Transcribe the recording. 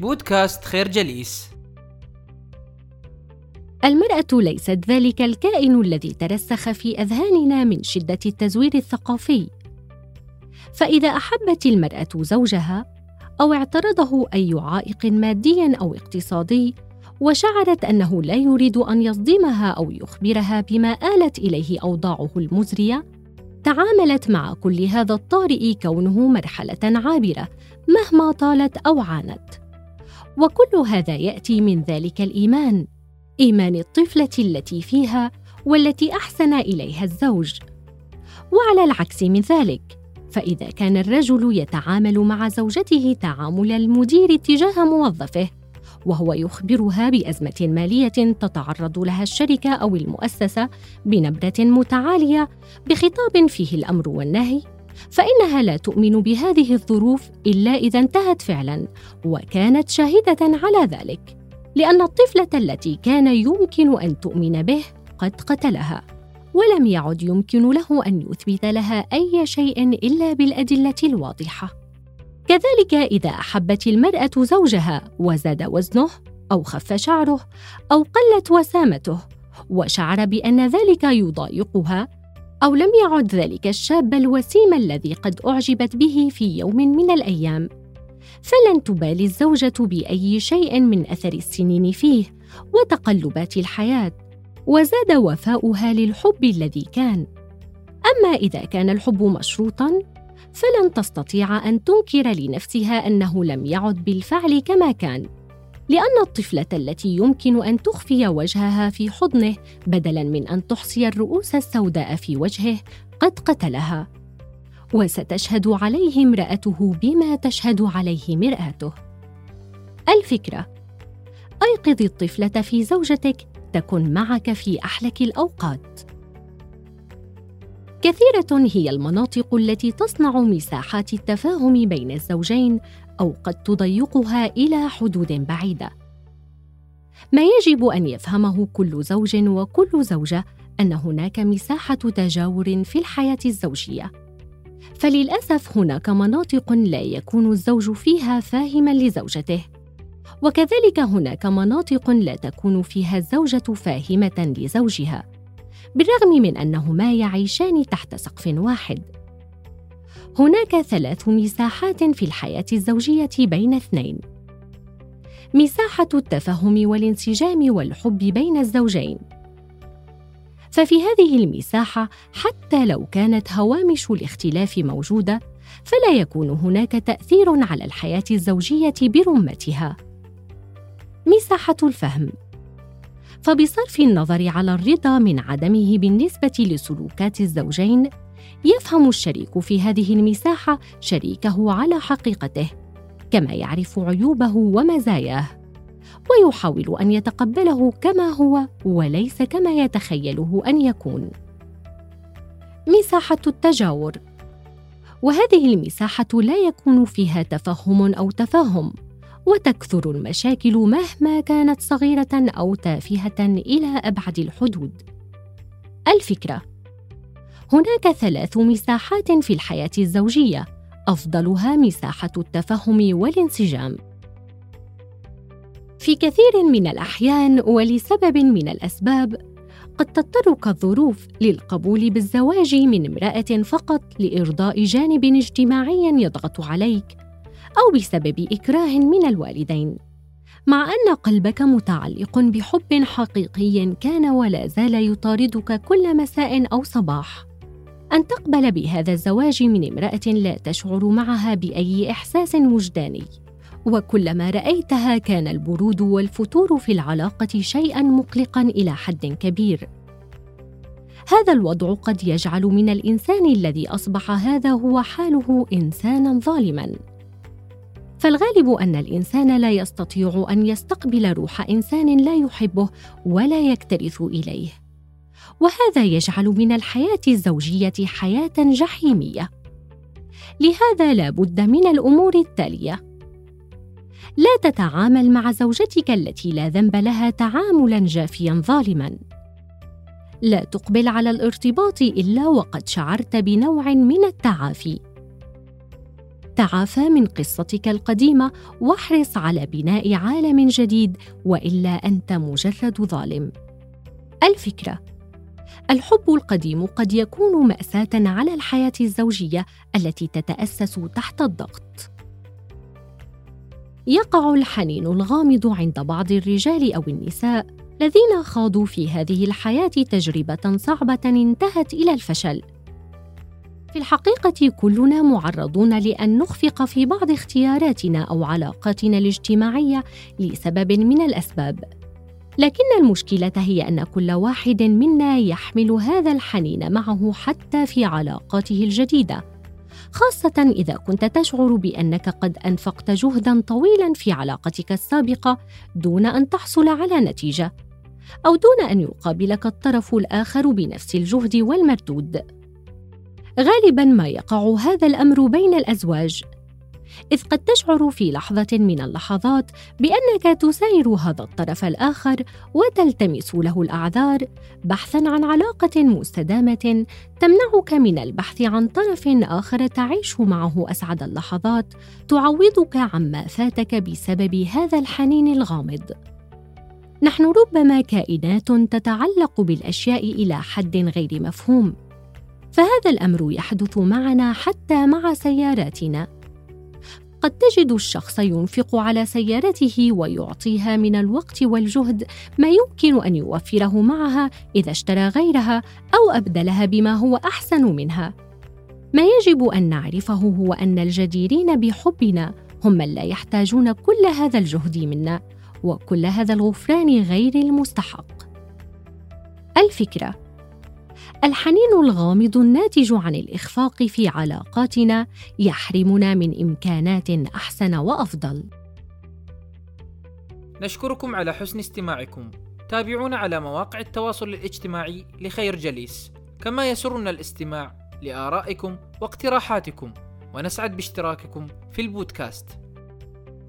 بودكاست خير جليس. المرأة ليست ذلك الكائن الذي ترسخ في أذهاننا من شدة التزوير الثقافي. فإذا أحبت المرأة زوجها أو اعترضه أي عائق مادي أو اقتصادي وشعرت أنه لا يريد أن يصدمها أو يخبرها بما آلت إليه أوضاعه المزرية تعاملت مع كل هذا الطارئ كونه مرحلة عابرة مهما طالت أو عانت. وكل هذا يأتي من ذلك الإيمان إيمان الطفلة التي فيها والتي أحسن إليها الزوج. وعلى العكس من ذلك فإذا كان الرجل يتعامل مع زوجته تعامل المدير تجاه موظفه وهو يخبرها بأزمة مالية تتعرض لها الشركة أو المؤسسة بنبرة متعالية بخطاب فيه الأمر والنهي فإنها لا تؤمن بهذه الظروف إلا إذا انتهت فعلا وكانت شاهدة على ذلك لأن الطفلة التي كان يمكن أن تؤمن به قد قتلها ولم يعد يمكن له أن يثبت لها أي شيء إلا بالأدلة الواضحة. كذلك إذا أحبت المرأة زوجها وزاد وزنه أو خف شعره أو قلت وسامته وشعر بأن ذلك يضايقها أو لم يعد ذلك الشاب الوسيم الذي قد أعجبت به في يوم من الأيام. فلن تبالي الزوجة بأي شيء من أثر السنين فيه وتقلبات الحياة وزاد وفاؤها للحب الذي كان. أما إذا كان الحب مشروطا فلن تستطيع أن تنكر لنفسها أنه لم يعد بالفعل كما كان. لأن الطفلة التي يمكن أن تخفي وجهها في حضنه بدلا من أن تحصي الرؤوس السوداء في وجهه قد قتلها. وستشهد عليه امرأته بما تشهد عليه مرآته. الفكرة ايقظي الطفلة في زوجتك تكن معك في أحلك الأوقات. كثيرة هي المناطق التي تصنع مساحات التفاهم بين الزوجين أو قد تضيقها إلى حدود بعيدة. ما يجب أن يفهمه كل زوج وكل زوجة أن هناك مساحة تجاور في الحياة الزوجية. فللأسف هناك مناطق لا يكون الزوج فيها فاهما لزوجته. وكذلك هناك مناطق لا تكون فيها الزوجة فاهمة لزوجها بالرغم من أنهما يعيشان تحت سقف واحد. هناك ثلاث مساحات في الحياة الزوجية بين اثنين. مساحة التفهم والانسجام والحب بين الزوجين. ففي هذه المساحة حتى لو كانت هوامش الاختلاف موجودة فلا يكون هناك تأثير على الحياة الزوجية برمتها. مساحة الفهم. فبصرف النظر على الرضا من عدمه بالنسبة لسلوكات الزوجين يفهم الشريك في هذه المساحة شريكه على حقيقته كما يعرف عيوبه ومزاياه ويحاول أن يتقبله كما هو وليس كما يتخيله أن يكون. مساحة التجاور. وهذه المساحة لا يكون فيها تفهم أو تفاهم وتكثر المشاكل مهما كانت صغيرة أو تافهة إلى أبعد الحدود. الفكرة. هناك ثلاث مساحات في الحياة الزوجية. أفضلها مساحة التفهم والانسجام. في كثير من الأحيان ولسبب من الأسباب قد تضطرك الظروف للقبول بالزواج من امرأة فقط لإرضاء جانب اجتماعي يضغط عليك أو بسبب إكراه من الوالدين. مع أن قلبك متعلق بحب حقيقي كان ولا زال يطاردك كل مساء أو صباح. أن تقبل بهذا الزواج من امرأة لا تشعر معها بأي إحساس وجداني. وكلما رأيتها كان البرود والفتور في العلاقة شيئا مقلقا إلى حد كبير. هذا الوضع قد يجعل من الإنسان الذي أصبح هذا هو حاله انسانا ظالما. فالغالب أن الإنسان لا يستطيع أن يستقبل روح إنسان لا يحبه ولا يكترث إليه. وهذا يجعل من الحياة الزوجية حياة جحيمية. لهذا لا بد من الأمور التالية. لا تتعامل مع زوجتك التي لا ذنب لها تعاملا جافيا ظالما. لا تقبل على الارتباط إلا وقد شعرت بنوع من التعافي. تعافى من قصتك القديمة واحرص على بناء عالم جديد وإلا أنت مجرد ظالم. الفكرة الحب القديم قد يكون مأساة على الحياة الزوجية التي تتأسس تحت الضغط. يقع الحنين الغامض عند بعض الرجال أو النساء الذين خاضوا في هذه الحياة تجربة صعبة انتهت إلى الفشل. في الحقيقة كلنا معرضون لأن نخفق في بعض اختياراتنا أو علاقاتنا الاجتماعية لسبب من الأسباب. لكن المشكلة هي أن كل واحد منا يحمل هذا الحنين معه حتى في علاقاته الجديدة خاصة إذا كنت تشعر بأنك قد أنفقت جهدا طويلا في علاقتك السابقة دون أن تحصل على نتيجة أو دون أن يقابلك الطرف الآخر بنفس الجهد والمردود. غالبا ما يقع هذا الأمر بين الأزواج. إذ قد تشعر في لحظة من اللحظات بأنك تساير هذا الطرف الآخر وتلتمس له الأعذار بحثا عن علاقة مستدامة تمنعك من البحث عن طرف آخر تعيش معه أسعد اللحظات تعوضك عما فاتك بسبب هذا الحنين الغامض. نحن ربما كائنات تتعلق بالأشياء إلى حد غير مفهوم فهذا الأمر يحدث معنا حتى مع سياراتنا. قد تجد الشخص ينفق على سيارته ويعطيها من الوقت والجهد ما يمكن أن يوفره معها إذا اشترى غيرها أو أبدلها بما هو أحسن منها. ما يجب أن نعرفه هو أن الجديرين بحبنا هم من لا يحتاجون كل هذا الجهد منا وكل هذا الغفران غير المستحق. الفكرة الحنين الغامض الناتج عن الإخفاق في علاقاتنا يحرمنا من إمكانات أحسن وأفضل. نشكركم على حسن استماعكم. تابعونا على مواقع التواصل الاجتماعي لخير جليس. كما يسرنا الاستماع لآرائكم واقتراحاتكم. ونسعد باشتراككم في البودكاست.